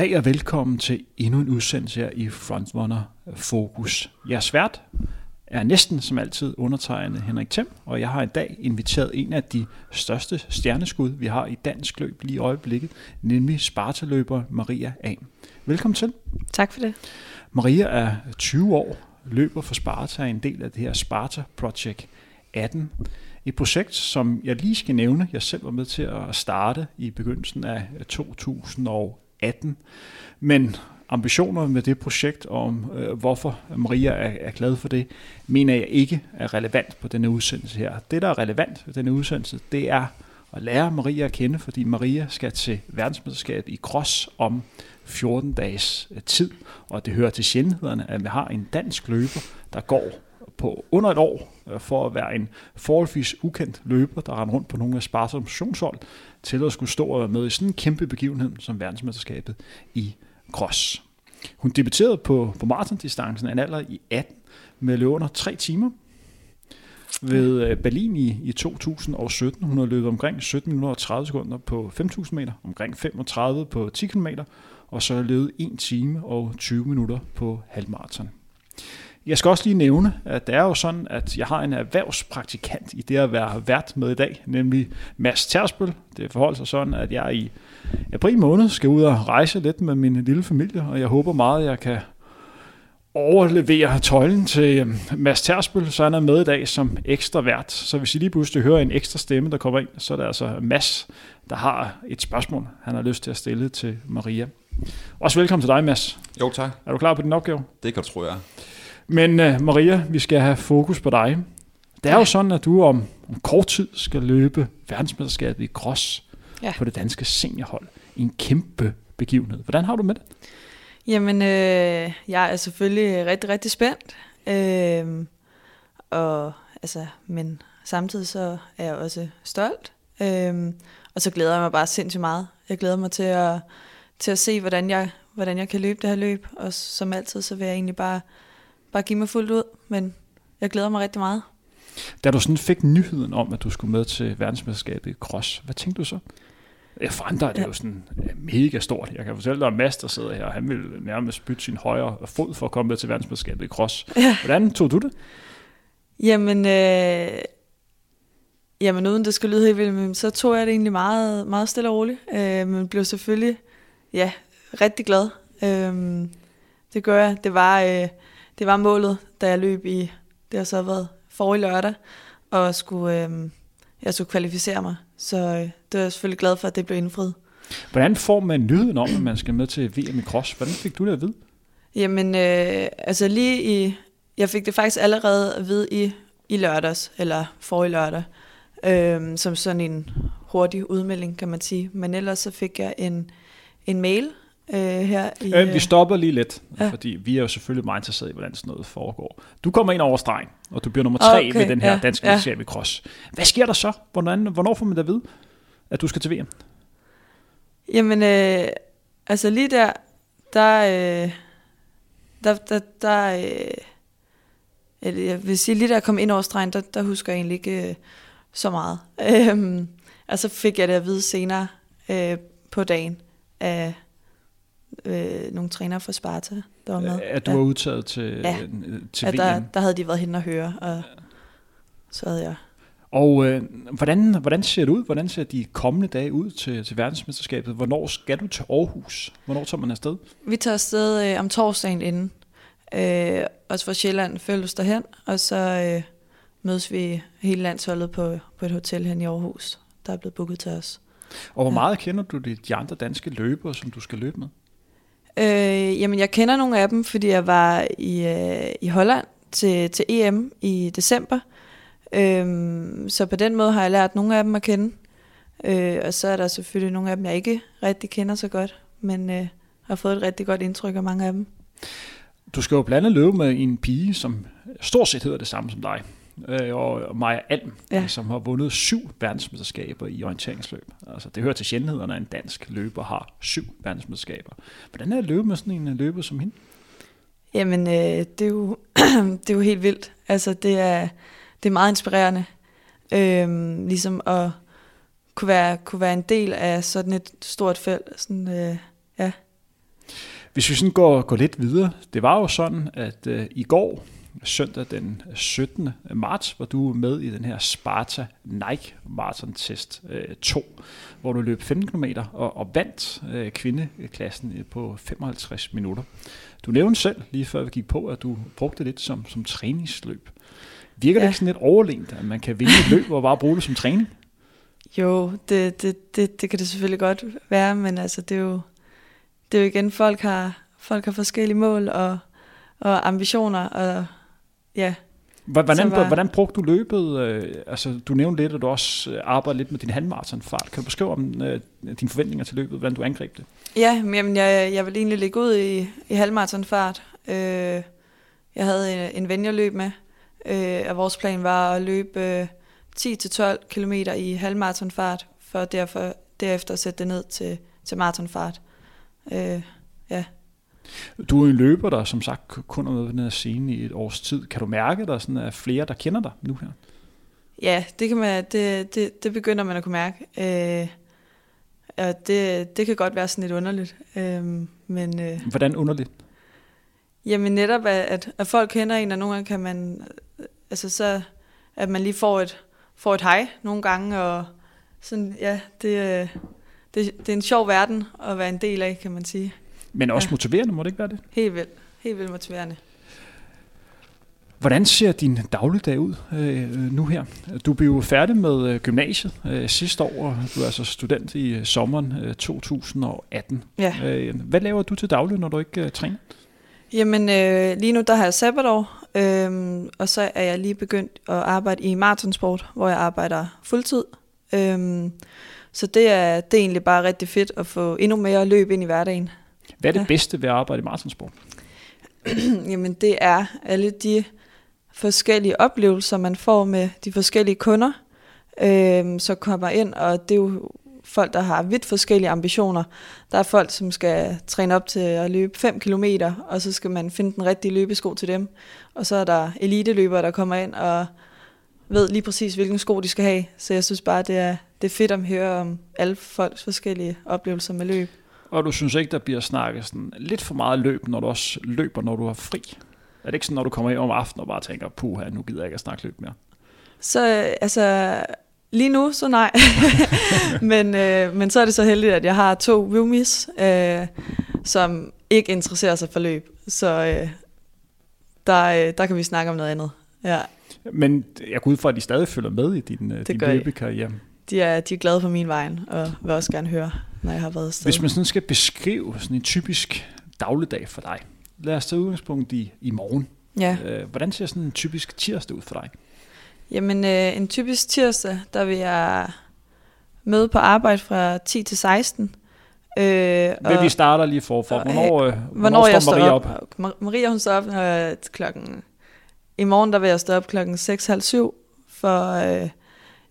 Goddag og velkommen til endnu en udsendelse her i Frontrunner Fokus. Jeg svært er næsten som altid undertegnet Henrik Thiem, og jeg har i dag inviteret en af de største stjerneskud, vi har i dansk løb lige i øjeblikket, nemlig Sparta-løber Maria A. Velkommen til. Tak for det. Maria er 20 år, løber for Sparta, er en del af det her Sparta Project 18. Et projekt, som jeg lige skal nævne, jeg selv var med til at starte i begyndelsen af 2018. Men ambitioner med det projekt, om øh, hvorfor Maria er, er glad for det, mener jeg ikke er relevant på denne udsendelse her. Det, der er relevant på denne udsendelse, det er at lære Maria at kende, fordi Maria skal til verdensmesterskabet i cross om 14 dages øh, tid, og det hører til sjældenhederne, at vi har en dansk løber, der går på under et år øh, for at være en forholdsvis ukendt løber, der rendte rundt på nogle af Spartas motionshold, til at skulle stå og være med i sådan en kæmpe begivenhed som verdensmesterskabet i cross. Hun debuterede på, på maratondistancen af en alder i 18 med løb under 3 timer ved øh, Berlin i, i 2017. Hun har løbet omkring 17 minutter og 30 sekunder på 5.000 meter, omkring 35 på 10 km, og så har løbet 1 time og 20 minutter på halvmarathon. Jeg skal også lige nævne, at det er jo sådan, at jeg har en erhvervspraktikant i det at være vært med i dag, nemlig Mads Tersbøl. Det forholder sig sådan, at jeg i april måned skal ud og rejse lidt med min lille familie, og jeg håber meget, at jeg kan overlevere tøjlen til øhm, Mads Tersbøl, så han er med i dag som ekstra vært. Så hvis I lige pludselig hører en ekstra stemme, der kommer ind, så er det altså Mads, der har et spørgsmål, han har lyst til at stille til Maria. Også velkommen til dig, Mads. Jo, tak. Er du klar på din opgave? Det kan du tro, jeg Men uh, Maria, vi skal have fokus på dig. Det er jo sådan, at du om, om kort tid skal løbe verdensmesterskabet i cross ja. på det danske seniorhold. En kæmpe begivenhed. Hvordan har du med det? Jamen, øh, jeg er selvfølgelig rigtig, rigtig spændt. Øh, og, altså, men samtidig så er jeg også stolt. Øh, og så glæder jeg mig bare sindssygt meget. Jeg glæder mig til at, til at se, hvordan jeg, hvordan jeg kan løbe det her løb. Og som altid, så vil jeg egentlig bare, bare give mig fuldt ud. Men jeg glæder mig rigtig meget. Da du sådan fik nyheden om, at du skulle med til verdensmesterskabet i cross, hvad tænkte du så? For andre er det ja. jo sådan mega stort. Jeg kan fortælle dig om Mads, der sidder her, han vil nærmest bytte sin højre fod for at komme med til verdensmesterskabet i cross. Ja. Hvordan tog du det? Jamen, øh, jamen uden det skulle lyde helt vildt, så tog jeg det egentlig meget, meget stille og roligt. Øh, men blev selvfølgelig ja, rigtig glad. Øh, det gør jeg. Det var, øh, det var målet, da jeg løb i, det har så været forrige lørdag, og skulle, øh, jeg skulle kvalificere mig. Så øh, det er jeg selvfølgelig glad for, at det blev indfriet. Hvordan får man nyheden om, at man skal med til VM i cross? Hvordan fik du det at vide? Jamen, øh, altså lige i... Jeg fik det faktisk allerede at vide i, i lørdags, eller forrige lørdag, øh, som sådan en hurtig udmelding, kan man sige. Men ellers så fik jeg en, en mail øh, her i... Øh, vi stopper lige lidt, ja. fordi vi er jo selvfølgelig meget interesseret i, hvordan sådan noget foregår. Du kommer ind over stregen, og du bliver nummer tre okay, ved den her ja, danske ja. i cross. Hvad sker der så? Hvordan, hvornår får man da ved, at du skal til VM? Jamen, øh, altså lige der, der, øh, der, der, der øh, jeg vil sige, lige da jeg kom ind over stregen, der, der husker jeg egentlig ikke øh, så meget. Øh, og så fik jeg det at vide senere øh, på dagen af øh, nogle trænere fra Sparta, der var med. At du ja. var udtaget til, ja. til VM? Der, der havde de været hen og høre, og ja. så havde jeg... Og øh, hvordan, hvordan ser det ud? Hvordan ser de kommende dage ud til, til verdensmesterskabet? Hvornår skal du til Aarhus? Hvornår tager man afsted? Vi tager afsted øh, om torsdagen inden. Øh, også fra Sjælland følges derhen, og så øh, mødes vi hele landsholdet på, på et hotel hen i Aarhus, der er blevet booket til os. Og hvor meget ja. kender du de, de andre danske løbere, som du skal løbe med? Øh, jamen, jeg kender nogle af dem, fordi jeg var i, øh, i Holland til, til EM i december. Øh, så på den måde har jeg lært nogle af dem at kende. Øh, og så er der selvfølgelig nogle af dem, jeg ikke rigtig kender så godt, men øh, har fået et rigtig godt indtryk af mange af dem. Du skal jo blandt andet løbe med en pige, som stort set hedder det samme som dig øh, og Maja Alm, ja. som har vundet syv verdensmesterskaber i orienteringsløb. Altså, det hører til sjældenhederne, at en dansk løber har syv verdensmesterskaber. Hvordan er det at løbe med sådan en løber som hende? Jamen, øh, det, er jo, det er jo helt vildt. Altså, det er, det er meget inspirerende. Øh, ligesom at kunne være, kunne være en del af sådan et stort felt. Sådan, øh, ja, Hvis vi sådan går, går lidt videre, det var jo sådan, at øh, i går, søndag den 17. marts, var du med i den her Sparta Nike Marathon Test øh, 2, hvor du løb 15 km og, og vandt øh, kvindeklassen på 55 minutter. Du nævnte selv, lige før vi gik på, at du brugte det lidt som, som træningsløb. Virker ja. det ikke sådan lidt overlænt, at man kan vinde et løb og bare bruge det som træning? Jo, det, det, det, det kan det selvfølgelig godt være, men altså det er jo, det er jo igen, folk har, folk har forskellige mål og, og ambitioner, og ja. Hvordan, var, hvordan brugte du løbet? Øh, altså, du nævnte lidt, at du også øh, arbejder lidt med din halvmarathonfart. Kan du beskrive om øh, dine forventninger til løbet, hvordan du angreb det? Ja, men jeg, jeg vil egentlig ligge ud i, i halvmarathonfart. Øh, jeg havde en, en ven, jeg løb med, øh, og vores plan var at løbe øh, 10-12 km i halvmarathonfart, for derfor derefter at sætte det ned til, til maratonfart. Øh, ja. Du er en løber, der som sagt kun er med på den her scene i et års tid. Kan du mærke, at der sådan er flere, der kender dig nu her? Ja, det, kan man, det, det, det begynder man at kunne mærke. Øh, og det, det kan godt være sådan lidt underligt. Øh, men, øh, Hvordan underligt? Jamen netop, at, at folk kender en, og nogle gange kan man, altså så, at man lige får et, får et hej nogle gange, og sådan, ja, det, det, det er en sjov verden at være en del af, kan man sige. Men også ja. motiverende, må det ikke være det? Helt vildt. Helt vildt motiverende. Hvordan ser din dagligdag ud øh, nu her? Du blev færdig med øh, gymnasiet øh, sidste år, du er altså student i øh, sommeren øh, 2018. Ja. Øh, hvad laver du til daglig, når du ikke øh, træner? Jamen, øh, lige nu der har jeg sabbatår, øh, og så er jeg lige begyndt at arbejde i maratonsport, hvor jeg arbejder fuldtid. Øh, så det er, det er egentlig bare rigtig fedt at få endnu mere løb ind i hverdagen. Hvad er det ja. bedste ved at arbejde i maratonsport? Jamen det er alle de forskellige oplevelser, man får med de forskellige kunder, øh, så kommer ind, og det er jo folk, der har vidt forskellige ambitioner. Der er folk, som skal træne op til at løbe 5 km, og så skal man finde den rigtige løbesko til dem. Og så er der eliteløbere, der kommer ind og ved lige præcis, hvilken sko de skal have. Så jeg synes bare, det er, det er fedt at høre om alle folks forskellige oplevelser med løb. Og du synes ikke, der bliver snakket sådan lidt for meget løb, når du også løber, når du har fri? Er det ikke sådan, når du kommer hjem om aftenen og bare tænker, puha, nu gider jeg ikke at snakke løb mere? Så altså, lige nu, så nej. men, øh, men så er det så heldigt, at jeg har to roomies, øh, som ikke interesserer sig for løb. Så øh, der, øh, der kan vi snakke om noget andet. Ja. Men jeg går ud fra, at de stadig følger med i din, øh, din løbekarriere. De er, de er glade for min vej, og vil også gerne høre, når jeg har været afsted. Hvis man sådan skal beskrive sådan en typisk dagligdag for dig, lad os tage udgangspunkt i, i morgen. Ja. Øh, hvordan ser sådan en typisk tirsdag ud for dig? Jamen, øh, en typisk tirsdag, der vil jeg møde på arbejde fra 10 til 16. Øh, Men vi starter lige for, for. Hvornår, øh, hvornår, hvornår jeg står Maria op? op? Maria, hun står op øh, klokken... I morgen, der vil jeg stå op klokken 6.30, for øh,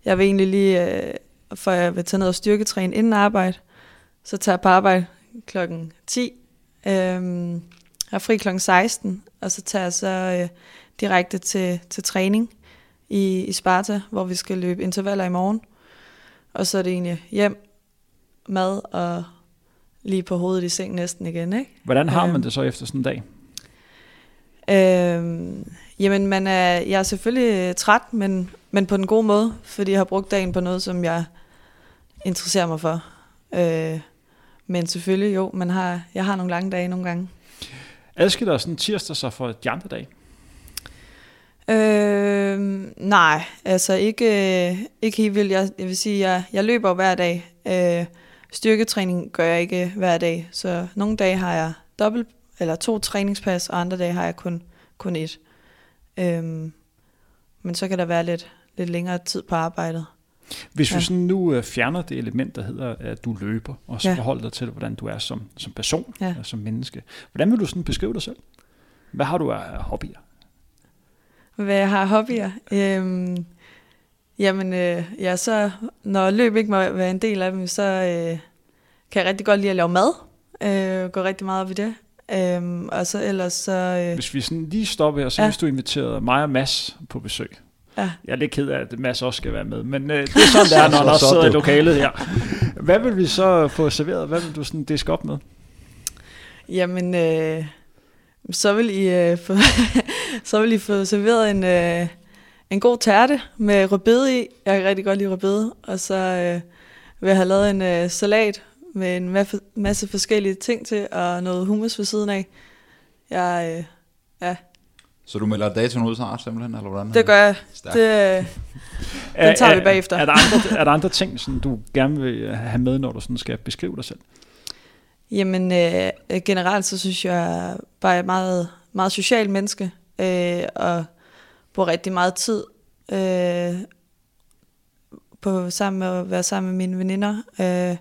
jeg vil egentlig lige... Øh, for jeg vil tage ned og styrketræne inden arbejde. Så tager jeg på arbejde klokken 10. Øh, jeg er fri klokken 16, og så tager jeg så øh, direkte til, til træning i, i Sparta, hvor vi skal løbe intervaller i morgen. Og så er det egentlig hjem, mad og lige på hovedet i seng næsten igen. Ikke? Hvordan har man øhm. det så efter sådan en dag? Øhm, jamen, man er, jeg er selvfølgelig træt, men, men på den gode måde, fordi jeg har brugt dagen på noget, som jeg interesserer mig for. Øh, men selvfølgelig jo, man har, jeg har nogle lange dage nogle gange. Adskiller sådan tirsdag sig for de andre dage? Øh, nej, altså ikke, ikke helt vildt. Jeg, jeg vil sige, jeg, jeg løber hver dag. Øh, styrketræning gør jeg ikke hver dag, så nogle dage har jeg dobbelt eller to træningspas, og andre dage har jeg kun, kun et. Øh, men så kan der være lidt, lidt længere tid på arbejdet. Hvis ja. vi sådan nu uh, fjerner det element, der hedder, at du løber, og så ja. forholder dig til, hvordan du er som, som person, ja. som menneske. Hvordan vil du sådan beskrive dig selv? Hvad har du af hobbyer? hvad jeg har hobbyer. Øhm, jamen, øh, ja, så når løb ikke må være en del af dem, så øh, kan jeg rigtig godt lide at lave mad. Øh, går rigtig meget op i det. Øhm, og så ellers så... Øh, hvis vi sådan lige stopper her, så ja. hvis du inviterede mig og Mads på besøg. Ja. Jeg er lidt ked af, at Mads også skal være med, men øh, det er sådan, det er, når han også sidder i lokalet her. Hvad vil vi så få serveret? Hvad vil du sådan diske op med? Jamen, øh, så, vil I, øh, få, så vil I få serveret en, øh, en god tærte med rødbede i. Jeg kan rigtig godt lide rødbede. Og så øh, vil jeg have lavet en øh, salat med en masse, masse forskellige ting til, og noget hummus ved siden af. Jeg, øh, ja, Så du melder datoen ud snart simpelthen, eller hvordan? det gør jeg. Det, Den tager vi bagefter. Er, er, der andre, er der andre ting, som du gerne vil øh, have med, når du sådan skal beskrive dig selv? Jamen øh, generelt så synes jeg bare, jeg er meget, meget social menneske, øh, og bruger rigtig meget tid øh, på sammen med at være sammen med mine veninder. Øh,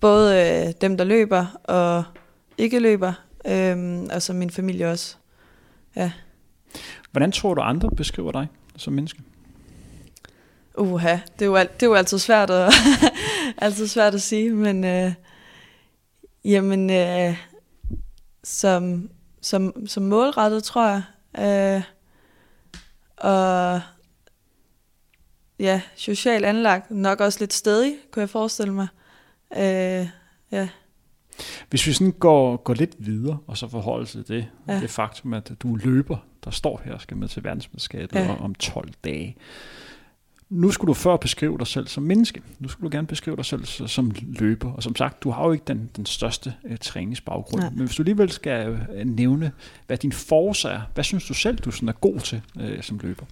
både øh, dem, der løber og ikke løber, øh, og så min familie også. Ja. Hvordan tror du, andre beskriver dig som menneske? Uha, det er jo, alt, det er jo altid svært at, altid svært at sige, men øh, jamen, øh, som, som, som målrettet, tror jeg. Øh, og ja, social anlagt, nok også lidt stedig, kunne jeg forestille mig. Øh, ja. Hvis vi sådan går, går lidt videre, og så forholder til det, ja. Det faktum, at du er løber, der står her og skal med til verdensmesterskabet ja. Om 12 dage. Nu skulle du før beskrive dig selv som menneske. Nu skulle du gerne beskrive dig selv som løber. Og som sagt, du har jo ikke den, den største uh, træningsbaggrund. Nej. Men hvis du alligevel skal uh, nævne, hvad din force er, hvad synes du selv, du sådan er god til uh, som løber?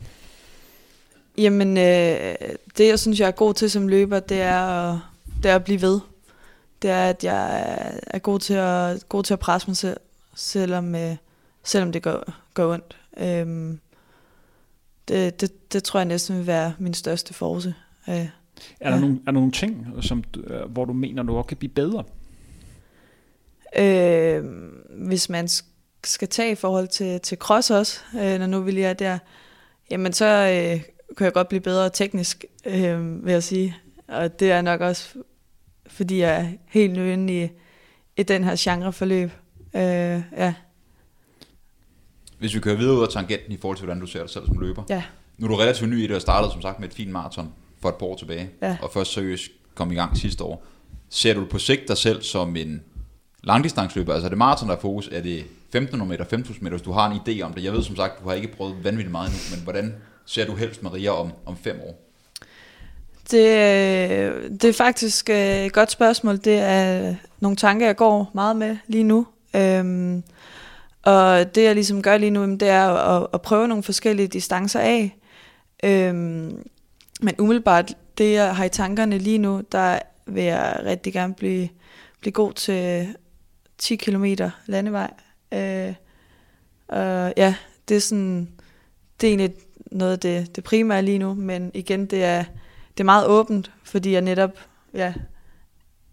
Jamen, øh, det jeg synes, jeg er god til som løber, det er at, det er at blive ved. Det er, at jeg er- er god til at, god til at presse mig selv, selvom, øh, selvom det går, går ondt. Øhm, det, det, det tror jeg næsten vil være min største force. Øh, Er, der Ja. nogle, er der nogle ting, som, øh, hvor du mener, du også kan blive bedre? øh, hvis man sk- skal tage i forhold til, til cross også, øh, når nu vi lige er der, jamen så øh, kan jeg godt blive bedre teknisk, øh, vil jeg sige. Og det er nok også, fordi jeg er helt ny inde i, i den her genreforløb. Øh, ja, Hvis vi kører videre ud af tangenten i forhold til, hvordan du ser dig selv som løber. ja, Nu er du relativt ny i det, og startede som sagt med et fint maraton for et par år tilbage. Ja. Og først seriøst kom i gang sidste år. Ser du på sigt dig selv som en langdistansløber? Altså er det maraton, der er fokus? Er det 1500 meter, 5000 meter, hvis du har en idé om det? Jeg ved som sagt, du har ikke prøvet vanvittigt meget endnu, men hvordan ser du helst Maria om, om fem år? Det, det er faktisk øh, et godt spørgsmål. Det er nogle tanker, jeg går meget med lige nu. Øhm, og det, jeg ligesom gør lige nu, det er at, at prøve nogle forskellige distancer af. Øhm, men umiddelbart, det jeg har i tankerne lige nu, der vil jeg rigtig gerne blive, blive god til 10 km landevej. Øh, og ja, det er sådan, det er egentlig noget af det, det primære lige nu, men igen, det er, det er meget åbent, fordi jeg netop ja,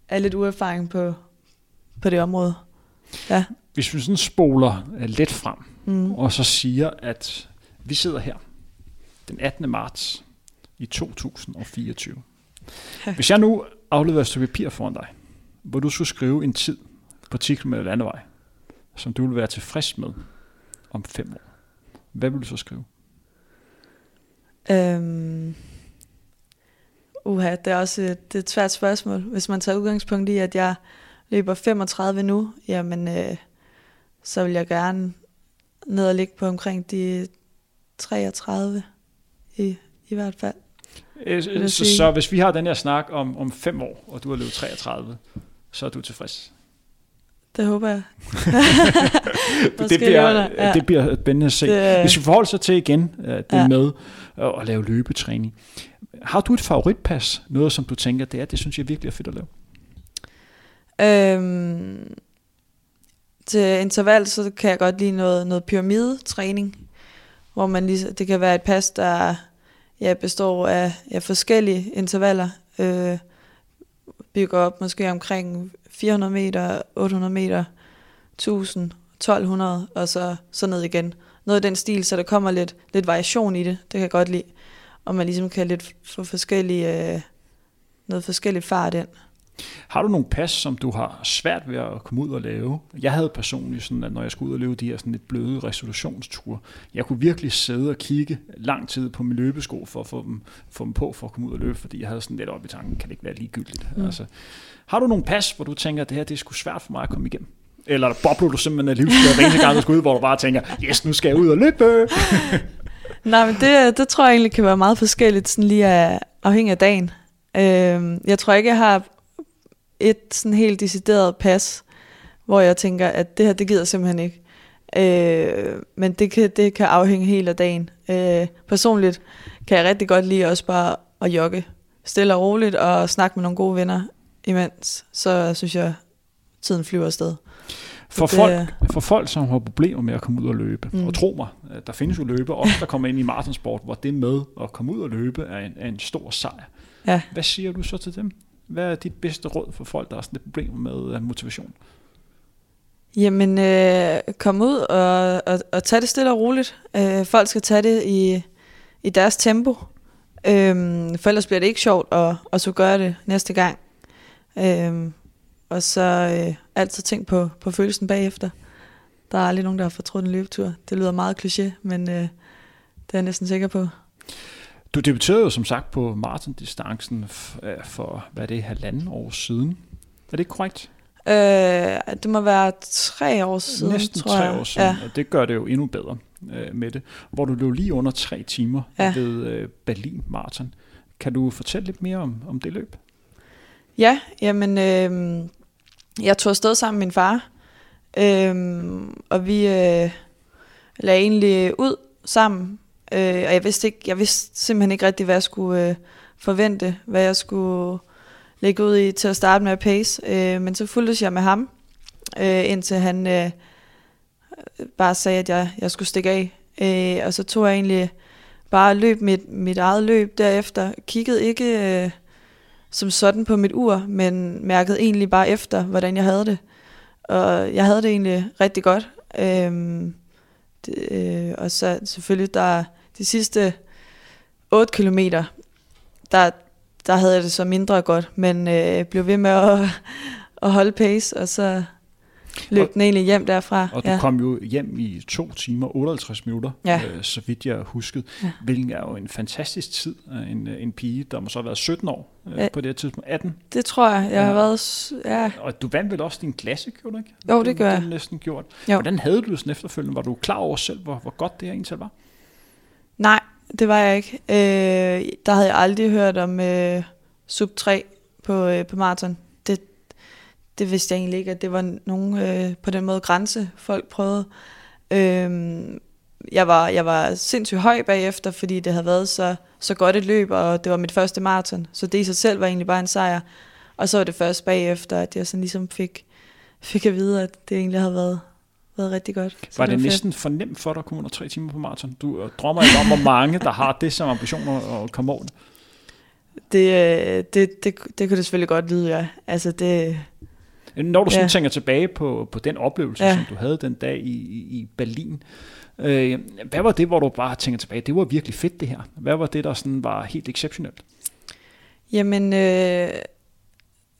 er lidt uerfaring på, på det område. Ja. Hvis vi sådan spoler øh, lidt frem, Mm. og så siger, at vi sidder her den 18. marts i 2024. Hvis jeg nu afleverer et stykke papir foran dig, hvor du skulle skrive en tid på 10 km landevej, som du vil være tilfreds med om fem år, hvad vil du så skrive? Øhm, uha, det er også et, det er et svært spørgsmål. Hvis man tager udgangspunkt i, at jeg løber 35 nu, jamen, øh, så vil jeg gerne ned og ligge på omkring de 33 i, i hvert fald. Øh, jeg Så, sige. så hvis vi har den her snak om, om fem år, og du har løbet 33, så er du tilfreds. Det håber jeg. det, bliver, der, ja. det bliver spændende at se. Det- Hvis vi forholder sig til igen, øh, det Ja. med at at lave løbetræning. Har du et favoritpas? Noget, som du tænker, det er, det synes jeg virkelig er fedt at lave? Øhm, til interval, så kan jeg godt lide noget, noget pyramidetræning, hvor man lige, det kan være et pas, der ja, består af ja, forskellige intervaller, øh, bygger op måske omkring 400 meter, 800 meter, 1000, 1200, og så, så ned igen. Noget i den stil, så der kommer lidt, lidt variation i det, det kan jeg godt lide. Og man ligesom kan lidt få forskellige, øh, noget forskelligt fart ind. Har du nogle pas, som du har svært ved at komme ud og lave? Jeg havde personligt sådan, at når jeg skulle ud og løbe de her sådan lidt bløde resolutionsture, jeg kunne virkelig sidde og kigge lang tid på mine løbesko for at få dem, få dem på for at komme ud og løbe, fordi jeg havde sådan lidt op i tanken, kan det ikke være ligegyldigt? Mm. Altså, har du nogle pas, hvor du tænker, at det her det er sgu svært for mig at komme igennem? Eller bobler du simpelthen af livsglæde hver eneste gang, du skal ud, hvor du bare tænker, yes, nu skal jeg ud og løbe. Nej, men det, det tror jeg egentlig kan være meget forskelligt, sådan lige af, afhængig af dagen. Øh, jeg tror ikke, jeg har et sådan helt decideret pas, hvor jeg tænker, at det her, det gider jeg simpelthen ikke. Øh, men det kan, det kan afhænge helt af dagen. Øh, personligt kan jeg rigtig godt lide også bare at jogge stille og roligt og snakke med nogle gode venner imens. Så synes jeg, tiden flyver afsted. For, det- folk, for folk, som har problemer med at komme ud og løbe, mm. Og tro mig, der findes jo løbe, også der kommer ind i maratonsport, hvor det med at komme ud og løbe er en, er en stor sejr. Ja. Hvad siger du så til dem? Hvad er dit bedste råd for folk, der har sådan et problemer med øh, motivation? Jamen, øh, kom ud og, og, og tag det stille og roligt. Øh, folk skal tage det i, i deres tempo. Øhm, for ellers bliver det ikke sjovt at, at så gør det næste gang. Øhm, og så øh, altid tænk på, på følelsen bagefter. Der er aldrig nogen, der har fortrudt en løbetur. Det lyder meget kliché, men øh, det er jeg næsten sikker på. Du debuterede jo som sagt på maratondistancen øh, for, hvad er det, halvanden år siden. Er det korrekt? Øh, det må være tre år siden, Næsten tror tre jeg. år siden, Ja. og det gør det jo endnu bedre øh, med det. Hvor du løb lige under tre timer Ja. ved øh, Berlin Marathon. Kan du fortælle lidt mere om, om det løb? Ja, jamen, øh, jeg tog afsted sammen med min far, øh, og vi øh, lagde egentlig ud sammen, øh, og jeg vidste, ikke, jeg vidste simpelthen ikke rigtig, hvad jeg skulle øh, forvente, hvad jeg skulle lægge ud i til at starte med at pace, øh, men så fulgtes jeg med ham, øh, indtil han øh, bare sagde, at jeg, jeg skulle stikke af, øh, og så tog jeg egentlig bare løb mit, mit eget løb derefter, kiggede ikke... Øh, som sådan på mit ur, men mærkede egentlig bare efter, hvordan jeg havde det. Og jeg havde det egentlig rigtig godt. Øh, det, øh, og så selvfølgelig, der de sidste 8 kilometer, der, der havde jeg det så mindre godt, men øh, blev ved med at, at holde pace, og så løb Og- den egentlig hjem derfra. Og du ja. kom jo hjem i 2 timer 58 minutter, Ja. øh, så vidt jeg huskede, Ja. hvilken er jo en fantastisk tid af en, øh, en pige, der må så have været 17 år øh, Ja. på det her tidspunkt, 18. Det tror jeg. Jeg har Ja. været... s- Ja, Og du vandt vel også din klasse, gjorde du ikke? Jo, det gør Det jeg. har du næsten gjort. Jo. Hvordan havde du det sådan efterfølgende? Var du klar over selv, hvor, hvor godt det her egentlig var? Nej, det var jeg ikke. Øh, der havde jeg aldrig hørt om øh, sub 3 på, øh, på maraton. Det, det vidste jeg egentlig ikke, at det var nogen øh, på den måde grænse, folk prøvede. Øh, jeg, var, jeg var sindssygt høj bagefter, fordi det havde været så, så godt et løb, og det var mit første maraton. Så det i sig selv var egentlig bare en sejr. Og så var det først bagefter, at jeg sådan ligesom fik, fik at vide, at det egentlig havde været, været rigtig godt. Så Var det, fedt. næsten for nemt for dig at komme under tre timer på maraton? Du øh, drømmer ikke om, hvor mange, der har det som ambitioner at komme over det. Det, øh, det, det, det kunne det selvfølgelig godt lyde, ja. Altså det, Når du sådan Ja. tænker tilbage på, på den oplevelse, Ja. som du havde den dag i, i, i Berlin, øh, hvad var det, hvor du bare tænker tilbage, det var virkelig fedt det her? Hvad var det, der sådan var helt exceptionelt? jamen, øh,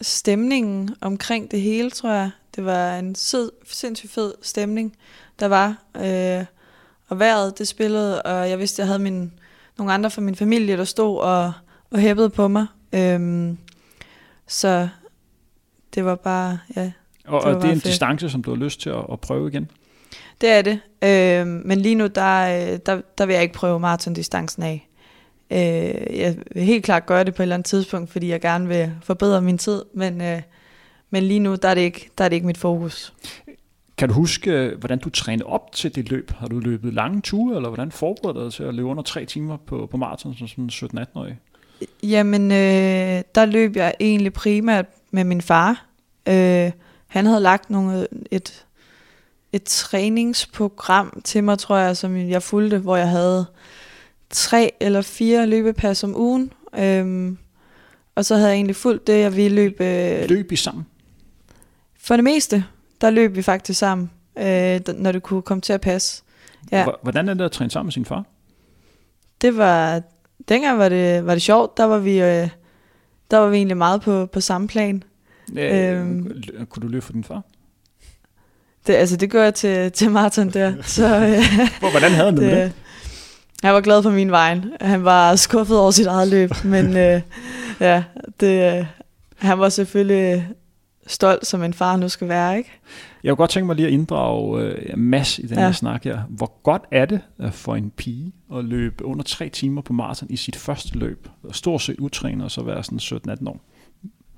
stemningen omkring det hele, tror jeg, det var en sød, sindssygt fed stemning, der var. Øh, og vejret, det spillede, og jeg vidste, jeg havde min, nogle andre fra min familie, der stod og, og hæppede på mig. Øhm, så det var bare, ja, Og, Det og det er en fedt. distance, som du har lyst til at, at prøve igen? Det er det. Øh, men lige nu, der, øh, der, der vil jeg ikke prøve maratondistancen af. Øh, jeg vil helt klart gøre det på et eller andet tidspunkt, fordi jeg gerne vil forbedre min tid, men, øh, men lige nu, der er, det ikke, der er det ikke mit fokus. Kan du huske, øh, hvordan du trænede op til det løb? Har du løbet lange ture, eller hvordan forberedte du dig til at løbe under tre timer på, på maraton som sådan 17-18-årig? Jamen, øh, der løb jeg egentlig primært med min far. Øh, han havde lagt nogle, et, et træningsprogram til mig, tror jeg, som jeg fulgte, hvor jeg havde tre eller fire løbepas om ugen. Øhm, og så havde jeg egentlig fulgt det, jeg ville løbe. Øh, Løb I sammen? for det meste, der løb vi faktisk sammen, øh, når det kunne komme til at passe. Ja. Hvordan er det at træne sammen med sin far? Det var, dengang var det, var det sjovt, der var vi, øh, der var vi egentlig meget på, på samme plan. Øh, Øhm. Kunne du løbe for din far? Det, altså, det gør jeg til, til maraton der. Så øh, Hvor- Hvordan havde han det, med det? Jeg var glad for min vej. Han var skuffet over sit eget løb, men øh, ja, det, øh, han var selvfølgelig stolt, som en far nu skal være, ikke? Jeg kunne godt tænke mig lige at inddrage øh, Mads i den ja. her snak her. Hvor godt er det øh, for en pige at løbe under tre timer på maraton i sit første løb? Stort set utrænet og så være sådan 17-18 år.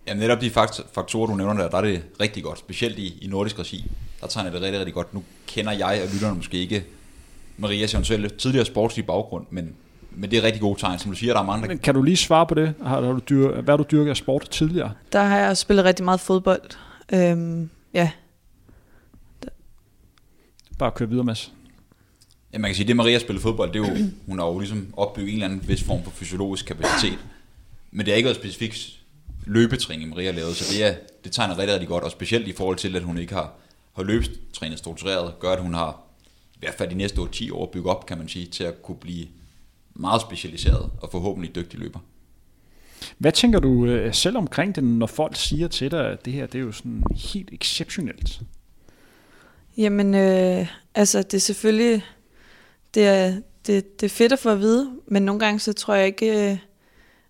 Ja, netop de faktorer, du nævner der, der er det rigtig godt, specielt i, i nordisk regi. Der tegner det rigtig, rigtig godt. Nu kender jeg og lytterne måske ikke Marias eventuelle tidligere sportslige baggrund, men, men det er rigtig gode tegn, som du siger, der er mange, der... Men kan du lige svare på det? Har, har du dyr, hvad har du dyrket af sport tidligere? Der har jeg spillet rigtig meget fodbold. Øhm, ja. Bare køre videre, Mads. Ja, man kan sige, det Maria spiller fodbold, det er jo, hun har jo ligesom opbygget en eller anden vis form for fysiologisk kapacitet. Men det har ikke været specifikt løbetræning, Maria har lavet, så det, er, det tegner rigtig, rigtig godt, og specielt i forhold til, at hun ikke har, har løbetrænet struktureret, gør, at hun har hvert fald de næste 10 år bygget op, kan man sige, til at kunne blive meget specialiseret og forhåbentlig dygtig løber. Hvad tænker du øh, selv omkring det, når folk siger til dig, at det her det er jo sådan helt exceptionelt? Jamen, øh, altså det er selvfølgelig, det er, det, det er fedt at få at vide, men nogle gange så tror jeg ikke øh,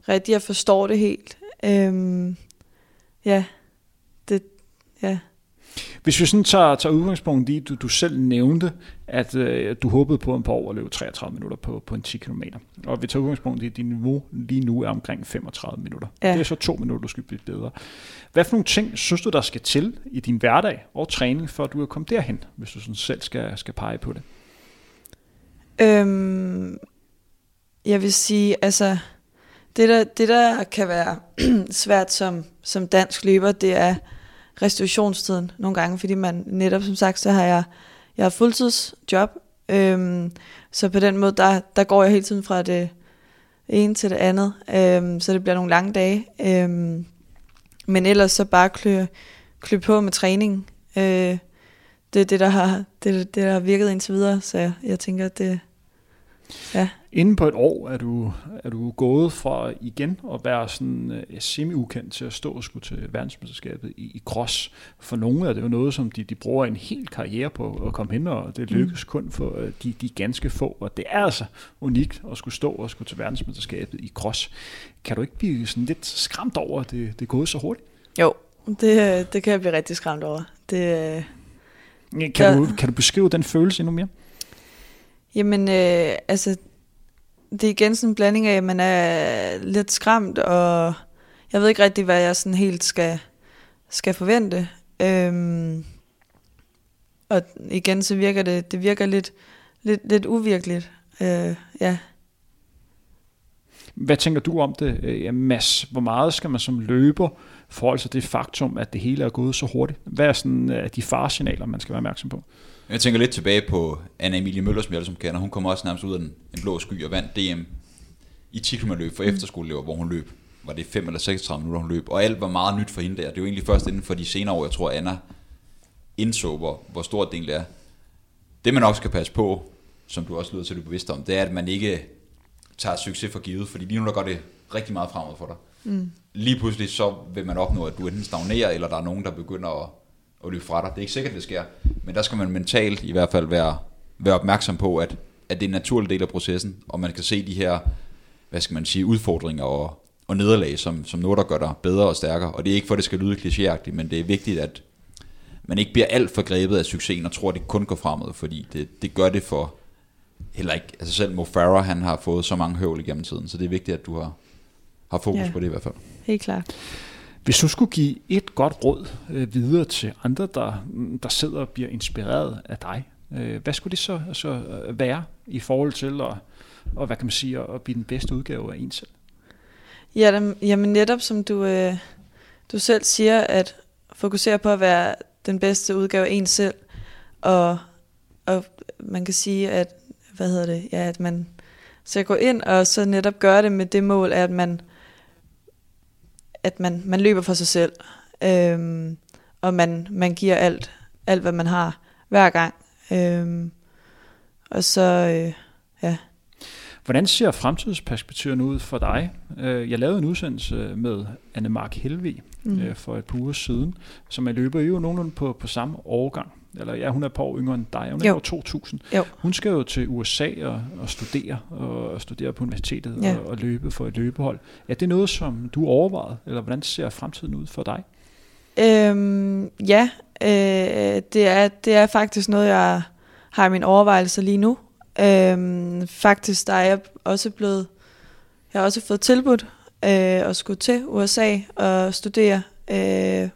rigtigt, at jeg forstår det helt. Øhm, ja, det, ja. Hvis vi sådan tager, tager udgangspunkt i, du, du selv nævnte, at øh, du håbede på en par år at løbe 33 minutter på, på en 10 km. Og vi tager udgangspunkt i, at dit niveau lige nu er omkring 35 minutter. Ja. Det er så to minutter, du skal blive bedre. Hvad for nogle ting synes du, der skal til i din hverdag og træning, for at du er kommet derhen, hvis du sådan selv skal, skal pege på det? Øhm, jeg vil sige, altså, det der, det der kan være svært som, som dansk løber, det er restitutionstiden nogle gange, fordi man netop, som sagt, så har jeg, jeg har fuldtidsjob, øhm, så på den måde, der, der går jeg hele tiden fra det ene til det andet, øhm, så det bliver nogle lange dage. Øhm, men ellers så bare klø, klø på med træning. Øh, det er det, der har, det, det, der har virket indtil videre, så jeg, jeg tænker, at det, ja. Inden på et år er du, er du gået fra igen at være sådan uh, semi-ukendt til at stå og skulle til verdensmesterskabet i, i cross. For nogle er det jo noget, som de, de bruger en hel karriere på at komme hen, og det lykkes mm. kun for uh, de, de ganske få. Og det er altså unikt at skulle stå og skulle til verdensmesterskabet i cross. Kan du ikke blive sådan lidt skræmt over, at det, det er gået så hurtigt? Jo, det, det kan jeg blive rigtig skræmt over. Det, kan, der, du, kan du beskrive den følelse endnu mere? Jamen, øh, altså, det er igen sådan en blanding af, at man er lidt skræmt, og jeg ved ikke rigtig, hvad jeg sådan helt skal, skal forvente. Øhm, og igen, så virker det, det virker lidt, lidt, lidt uvirkeligt. Øh, ja. Hvad tænker du om det, øh, Mads? Hvor meget skal man som løber forhold til det faktum, at det hele er gået så hurtigt? Hvad er sådan øh, de faresignaler, man skal være opmærksom på? Jeg tænker lidt tilbage på Anna Emilie Møller, som jeg som kender. Hun kom også nærmest ud af en, en blå sky og vandt DM i 10 km løb for mm. efterskoleelever, hvor hun løb. Var det 5 eller 36 minutter, hun løb. Og alt var meget nyt for hende der. Det er jo egentlig først inden for de senere år, jeg tror, Anna indså, hvor, hvor stort det er. Det man nok skal passe på, som du også lyder til, at du er bevidst om, det er, at man ikke tager succes for givet, fordi lige nu der går det rigtig meget fremad for dig. Mm. Lige pludselig så vil man opnå, at du enten stagnerer, eller der er nogen, der begynder at, at løbe fra dig. Det er ikke sikkert, det sker, men der skal man mentalt i hvert fald være, være opmærksom på, at, at det er en naturlig del af processen, og man kan se de her, hvad skal man sige, udfordringer og, og nederlag, som, som noget, der gør dig bedre og stærkere. Og det er ikke for, at det skal lyde klichéagtigt, men det er vigtigt, at man ikke bliver alt for grebet af succesen og tror, at det kun går fremad, fordi det, det gør det for heller ikke, altså selv Mo Farah, han har fået så mange høvl igennem tiden, så det er vigtigt, at du har, har fokus ja, på det i hvert fald. Helt klart. Hvis du skulle give et godt råd øh, videre til andre, der, mm, der sidder og bliver inspireret af dig, øh, hvad skulle det så altså, være i forhold til at, og, hvad kan man sige, at blive den bedste udgave af en selv? Ja, dem, jamen netop som du, øh, du selv siger, at fokusere på at være den bedste udgave af en selv, og, og man kan sige, at hvad hedder det, ja, at man så gå ind og så netop gøre det med det mål, at man, at man, man løber for sig selv, øhm, og man, man giver alt, alt, hvad man har hver gang. Øhm, og så, øh, ja. Hvordan ser fremtidsperspektiverne ud for dig? Øh, jeg lavede en udsendelse med Anne Mark Helve mm. For et par uger siden, som er løber jo nogenlunde på, på samme årgang eller ja, hun er et par år yngre end dig, hun er jo. 2000. Jo. Hun skal jo til USA og, og studere, og studere på universitetet ja. og, og løbe for et løbehold. Er det noget, som du overvejede, eller hvordan ser fremtiden ud for dig? Øhm, ja, øh, det, er, det er faktisk noget, jeg har i min overvejelse lige nu. Øhm, faktisk der er jeg også blevet, jeg har også fået tilbudt øh, at skulle til USA og studere øh,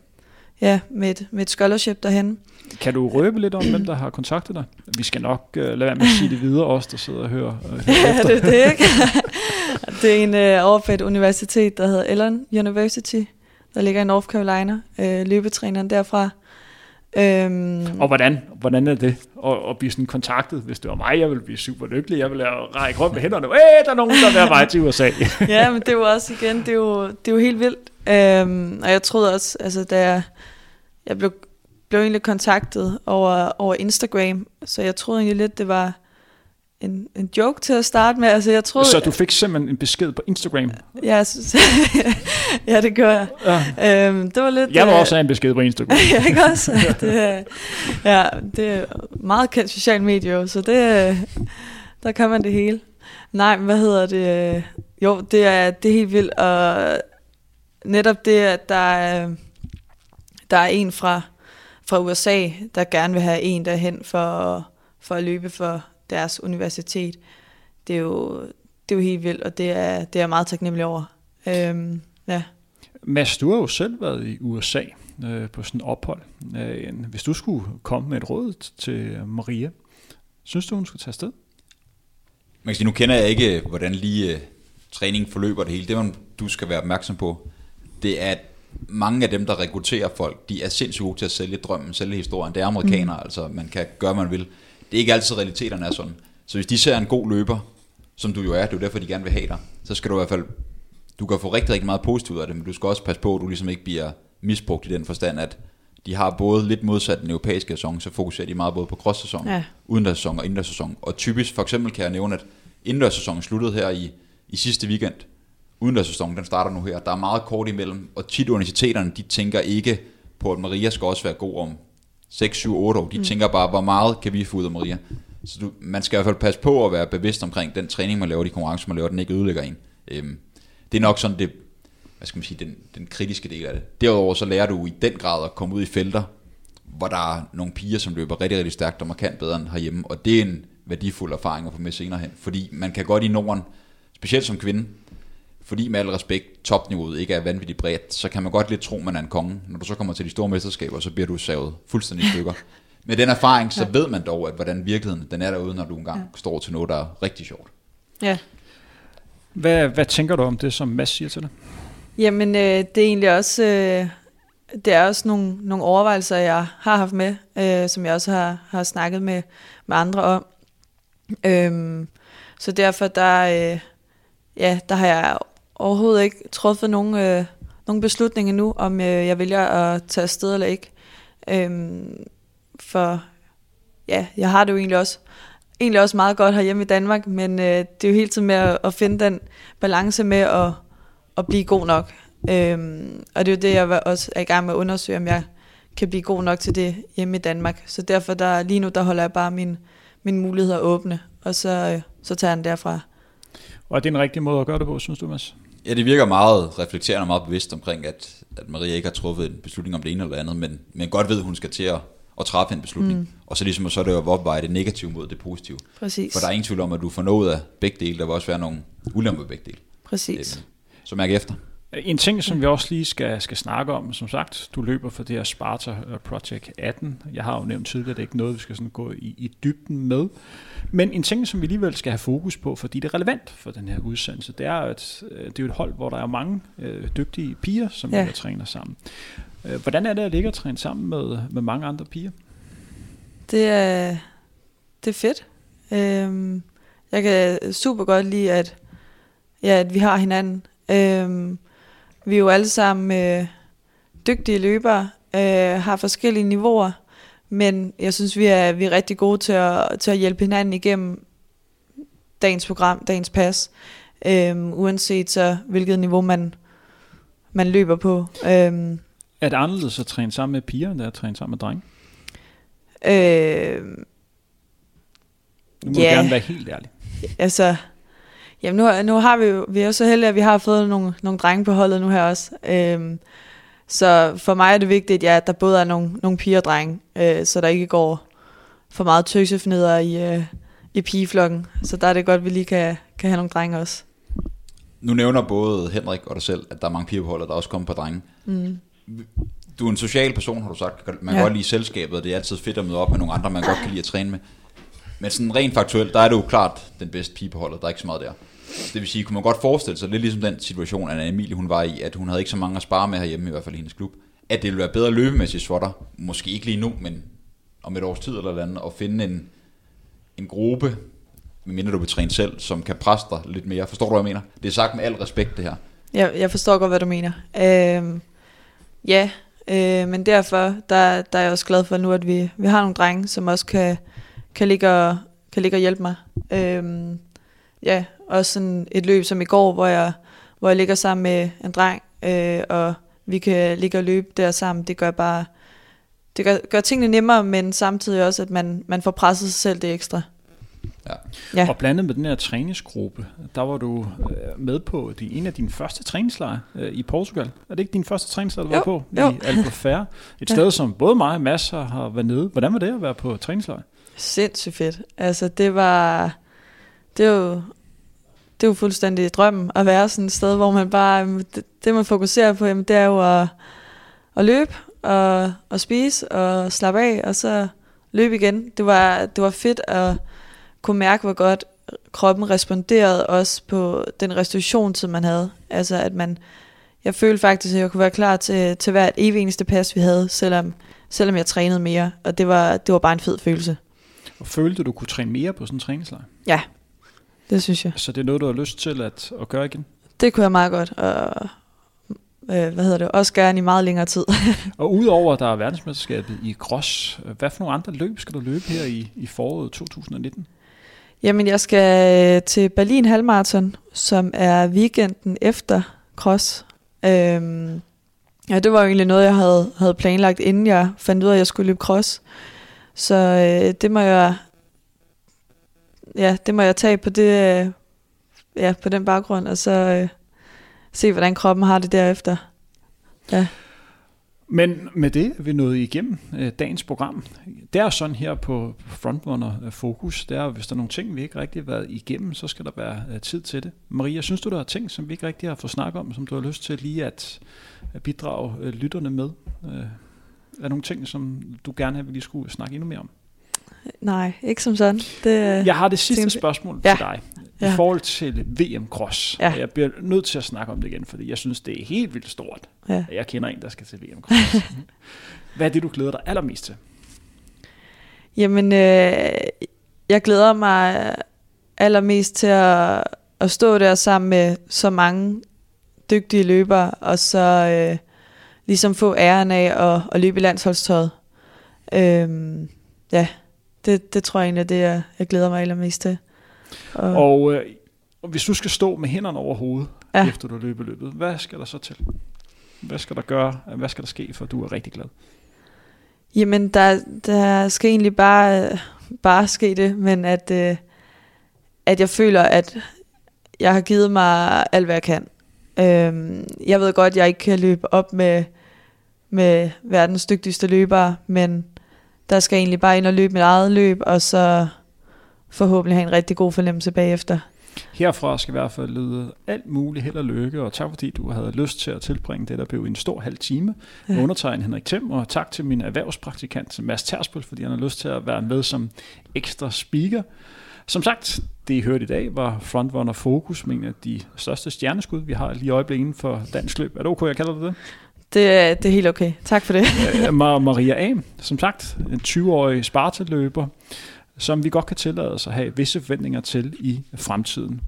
ja, med, et, med et scholarship derhen. Kan du røbe lidt om, hvem der har kontaktet dig? Vi skal nok uh, lade være med at sige det videre, os der sidder og hører, uh, hører Ja, efter. det er det, ikke? det er en øh, over et universitet, der hedder Ellen University, der ligger i North Carolina. Øh, løbetræneren derfra. Øhm, Og hvordan, hvordan er det at, at blive sådan kontaktet? Hvis det var mig, jeg ville blive super lykkelig. Jeg ville række rundt med hænderne. Øh, der er nogen, der vil have mig til USA. ja, men det er jo også igen, det er jo, det er jo helt vildt. Øhm, og jeg troede også, altså da jeg, jeg blev, blev egentlig kontaktet over, over Instagram, så jeg troede egentlig lidt, det var en, en joke til at starte med. Altså jeg troede, Så du fik simpelthen en besked på Instagram. Ja, jeg synes, ja, det gør jeg. Ja. Øhm, det var lidt... Jeg vil øh, også have en besked på Instagram. ja, ikke også? Det, er- ja, det er meget kendt social medie, så det, øh, der kan man det hele. Nej, hvad hedder det? Jo, det er, det er helt vildt, og netop det, at der er, der er en fra, fra USA, der gerne vil have en derhen for, for at løbe for deres universitet, det er jo, det er jo helt vildt, og det er, det er jeg meget taknemmelig over. Øhm, ja. Mads, du har jo selv været i USA øh, på sådan et ophold. Øh, hvis du skulle komme med et råd til Maria, synes du, hun skulle tage afsted? Man kan sige, nu kender jeg ikke, hvordan lige uh, træningen forløber det hele. Det, man, du skal være opmærksom på, det er, at mange af dem, der rekrutterer folk, de er sindssygt gode til at sælge drømmen, sælge historien. Det er amerikanere, mm. altså man kan gøre, hvad man vil. Det er ikke altid, realiteterne er sådan. Så hvis de ser en god løber, som du jo er, det er jo derfor, de gerne vil have dig, så skal du i hvert fald, du kan få rigtig, rigtig meget positivt ud af det, men du skal også passe på, at du ligesom ikke bliver misbrugt i den forstand, at de har både lidt modsat den europæiske sæson, så fokuserer de meget både på cross-sæson, Ja. udendørssæson og indendørssæson. Og typisk, for eksempel kan jeg nævne, at indendørssæsonen sluttede her i, i sidste weekend. Udendørssæsonen, den starter nu her. Der er meget kort imellem, og tit universiteterne, de tænker ikke på, at Maria skal også være god om 6, 7, 8 år. De mm. tænker bare, hvor meget kan vi få ud af Maria. Så du, man skal i hvert fald passe på at være bevidst omkring den træning, man laver, de konkurrencer, man laver, den ikke ødelægger en. Øhm, det er nok sådan det, hvad skal man sige, den, den kritiske del af det. Derudover så lærer du i den grad at komme ud i felter, hvor der er nogle piger, som løber rigtig, rigtig stærkt og markant bedre end herhjemme. Og det er en værdifuld erfaring at få med senere hen. Fordi man kan godt i Norden, specielt som kvinde, fordi med al respekt topniveauet ikke er vanvittigt bredt, så kan man godt lidt tro, man er en konge. Når du så kommer til de store mesterskaber, så bliver du savet fuldstændig stykker. Med den erfaring, så ved man dog, at hvordan virkeligheden den er derude, når du engang ja. står til noget, der er rigtig sjovt. ja. Hvad, hvad tænker du om det, som Mads siger til dig? Jamen, øh, det er egentlig også, øh, det er også nogle, nogle overvejelser, jeg har haft med, øh, som jeg også har, har snakket med, med andre om. Øhm, så derfor, der, øh, ja, der har jeg overhovedet ikke truffet nogen, øh, nogen beslutning endnu, om øh, jeg vælger at tage afsted eller ikke. Øhm, for ja, jeg har det jo egentlig også, egentlig også meget godt herhjemme i Danmark, men øh, det er jo hele tiden med at, at finde den balance med at, at blive god nok. Øhm, og det er jo det, jeg var også er i gang med at undersøge, om jeg kan blive god nok til det hjemme i Danmark. Så derfor, der, lige nu, der holder jeg bare min, mine muligheder åbne, og så, øh, så tager jeg den derfra. Og er det en rigtig måde at gøre det på, synes du, Mads? Ja, det virker meget reflekterende og meget bevidst omkring, at, at Maria ikke har truffet en beslutning om det ene eller andet, men, men godt ved, at hun skal til at, at træffe en beslutning. Mm. Og så ligesom så er det jo at opveje det negative mod det positive. Præcis. For der er ingen tvivl om, at du får noget af begge dele. Der vil også være nogle ulemper ved begge dele. Præcis. Øhm, Så mærk efter. En ting, som vi også lige skal, skal snakke om, som sagt, du løber for det her Sparta øh, Project 18. Jeg har jo nævnt tidligere, at det er ikke noget, vi skal sådan gå i, i dybden med. Men en ting, som vi alligevel skal have fokus på, fordi det er relevant for den her udsendelse, det er, at øh, det er jo et hold, hvor der er mange øh, dygtige piger, som Ja. ja. træner sammen. Øh, hvordan er det at ligge og træne sammen med, med mange andre piger? Det er, det er fedt. Øhm, jeg kan super godt lide, at, ja, at vi har hinanden. Øhm, vi er jo alle sammen øh, dygtige løbere, øh, har forskellige niveauer, men jeg synes, vi er, vi er rigtig gode til at, til at hjælpe hinanden igennem dagens program, dagens pas, øhm, uanset så hvilket niveau man, man løber på. Øhm, er det anderledes at træne sammen med piger, end det er at træne sammen med drenge? øh, Nu må Ja. du gerne være helt ærlig. altså, jamen nu, nu har vi jo, vi er jo så heldige, at vi har fået nogle, nogle drenge på holdet nu her også. Øhm, Så for mig er det vigtigt, ja, at der både er nogle, nogle piger og drenge, øh, så der ikke går for meget tøsefneder i, øh, i pigeflokken. Så der er det godt, at vi lige kan, kan have nogle drenge også. Nu nævner både Henrik og dig selv, at der er mange piger på holdet, der også kommer på drenge. Mm. Du er en social person, har du sagt. Man kan Ja. godt lide selskabet, og det er altid fedt at møde op med nogle andre, man godt kan lide at træne med. Men sådan rent faktuelt, der er du jo klart den bedste pige på holdet. Der er ikke så meget der. Det vil sige, kunne man godt forestille sig, lidt ligesom den situation, Anna Emilie hun var i, at hun havde ikke så mange at spare med herhjemme, i hvert fald i hendes klub, at det ville være bedre løbemæssigt for dig, måske ikke lige nu, men om et års tid eller andet, at finde en, en gruppe, medmindre du vil træne selv, som kan presse dig lidt mere. Forstår du, hvad jeg mener? Det er sagt med al respekt, det her. Jeg, jeg forstår godt, hvad du mener. Øhm, ja, øh, men derfor der, der er jeg også glad for nu, at vi, vi har nogle drenge, som også kan, kan, ligge, og, kan ligge og hjælpe mig. Øh, ja, også sådan et løb som i går, hvor jeg, hvor jeg ligger sammen med en dreng, øh, og vi kan ligge og løbe der sammen. Det gør bare det gør, gør tingene nemmere, men samtidig også, at man, man får presset sig selv det ekstra. Ja. Ja. Og blandet med den her træningsgruppe, der var du øh, med på de, en af dine første træningslejre øh, i Portugal. Er det ikke din første træningslejr, du Jo, var på? jo. I Albufeira. Et Ja. sted, som både mig og Mads har- har været nede. Hvordan var det at være på træningslejr? Sindssygt fedt. Altså, det var... Det er jo, det er jo fuldstændig drømmen at være sådan et sted, hvor man bare... øhm, Det, det man fokuserer på, jamen, det er jo at, at løbe og, og spise og slappe af, og så løbe igen. Det var, det var fedt at kunne mærke, hvor godt kroppen responderede også på den restitution, som man havde. Altså, at man... Jeg følte faktisk, at jeg kunne være klar til, til hvert evig eneste pas, vi havde, selvom, selvom jeg trænede mere. Og det var, det var bare en fed følelse. Og følte du, du kunne træne mere på sådan en træningslejr? Ja, det synes jeg. Så det er noget, du har lyst til at, at gøre igen? Det kunne jeg meget godt, og øh, hvad hedder det, også gerne i meget længere tid. Og udover der er verdensmesterskabet i cross, hvad for nogle andre løb skal du løbe her i, i foråret 2019? Jamen, jeg skal øh, til Berlin Halmarathon, som er weekenden efter cross. Øhm, ja, det var jo egentlig noget, jeg havde, havde planlagt, inden jeg fandt ud af, at jeg skulle løbe cross. Så øh, det må jeg, ja, det må jeg tage på det, øh, ja, på den baggrund, og så øh, se, hvordan kroppen har det derefter. Ja. Men med det er vi nået igennem øh, dagens program. Det er sådan her på Frontrunner øh, Fokus, det er, hvis der er nogle ting, vi ikke rigtig har været igennem, så skal der være øh, tid til det. Maria, synes du, der er ting, som vi ikke rigtig har fået snakket om, som du har lyst til lige at, at bidrage øh, lytterne med? Øh, er der nogle ting, som du gerne vil, vi lige skulle snakke endnu mere om? Nej, ikke som sådan. Det, Jeg har det sidste spørgsmål Ja. til dig. I Ja. forhold til VM Cross. Ja. Jeg bliver nødt til at snakke om det igen, fordi jeg synes, det er helt vildt stort. ja. at Jeg kender en, der skal til VM Cross. Hvad er det, du glæder dig allermest til? Jamen, øh, jeg glæder mig allermest til at, at stå der sammen med så mange dygtige løbere, og så øh, ligesom få æren af at, at løbe i landsholdstøjet. Øhm, ja, det, det tror jeg egentlig er det, jeg, jeg glæder mig allermest til. Og, Og øh, hvis du skal stå med hænderne over hovedet, ja. Efter du har løbet løbet, hvad skal der så til? Hvad skal der gøre? Hvad skal der ske, for at du er rigtig glad? Jamen, der, der skal egentlig bare, bare ske det, men at, øh, at jeg føler, at jeg har givet mig alt, hvad jeg kan. Øhm, jeg ved godt, at jeg ikke kan løbe op med, med verdens dygtigste løbere, men der skal jeg egentlig bare ind og løbe mit eget løb, og så forhåbentlig have en rigtig god fornemmelse bagefter. Herfra skal i hvert fald lyde alt muligt held og lykke, og tak fordi du havde lyst til at tilbringe det, der blev en stor halv time ja. Undertegnet Henrik Thiem, og tak til min erhvervspraktikant Mads Tersbøl, fordi han har lyst til at være med som ekstra speaker. Som sagt, det I hørte i dag var Frontrunner Focus med en af de største stjerneskud, vi har lige i øjeblikket inden for dansk løb. Er det okay, jeg kalder det det? Det, er- det er helt okay. Tak for det. Ma- Maria A., som sagt, en 20-årig Sparta-løber, som vi godt kan tillade os at have visse forventninger til i fremtiden.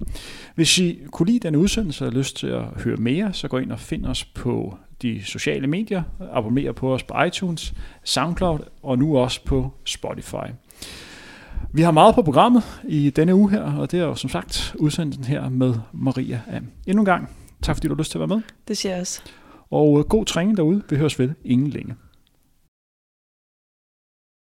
Hvis I kunne lide den udsendelse og har lyst til at høre mere, så gå ind og find os på de sociale medier, abonner på os på iTunes, SoundCloud og nu også på Spotify. Vi har meget på programmet i denne uge her, og det er jo som sagt udsendelsen her med Maria A. Endnu en gang, tak fordi du har lyst til at være med, Det siger jeg også. og øh, god træning derude. Vi høres ved ingen længe.